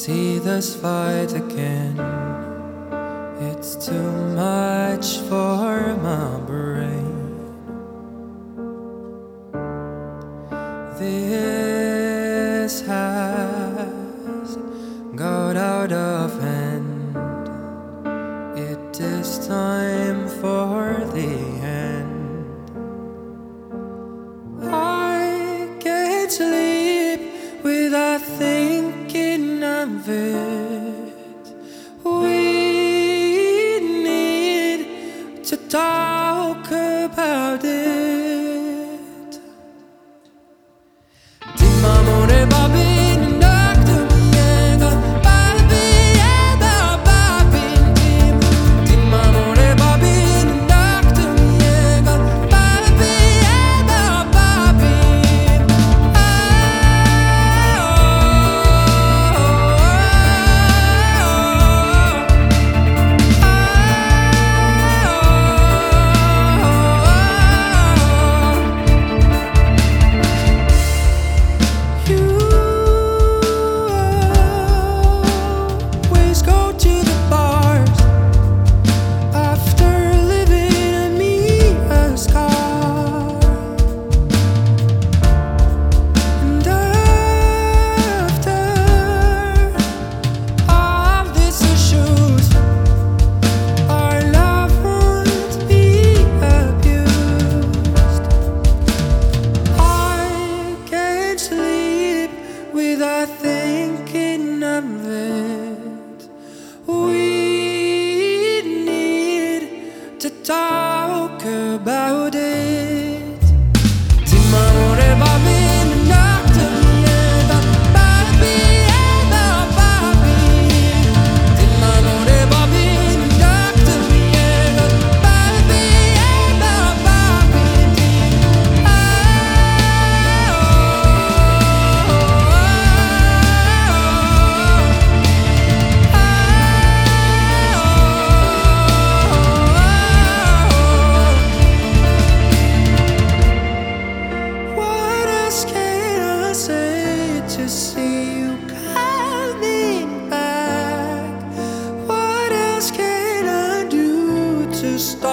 see this fight again. It's too much for my it. We need to talk. thinking. We need to talk about. to see you coming back. What else can I do to stop?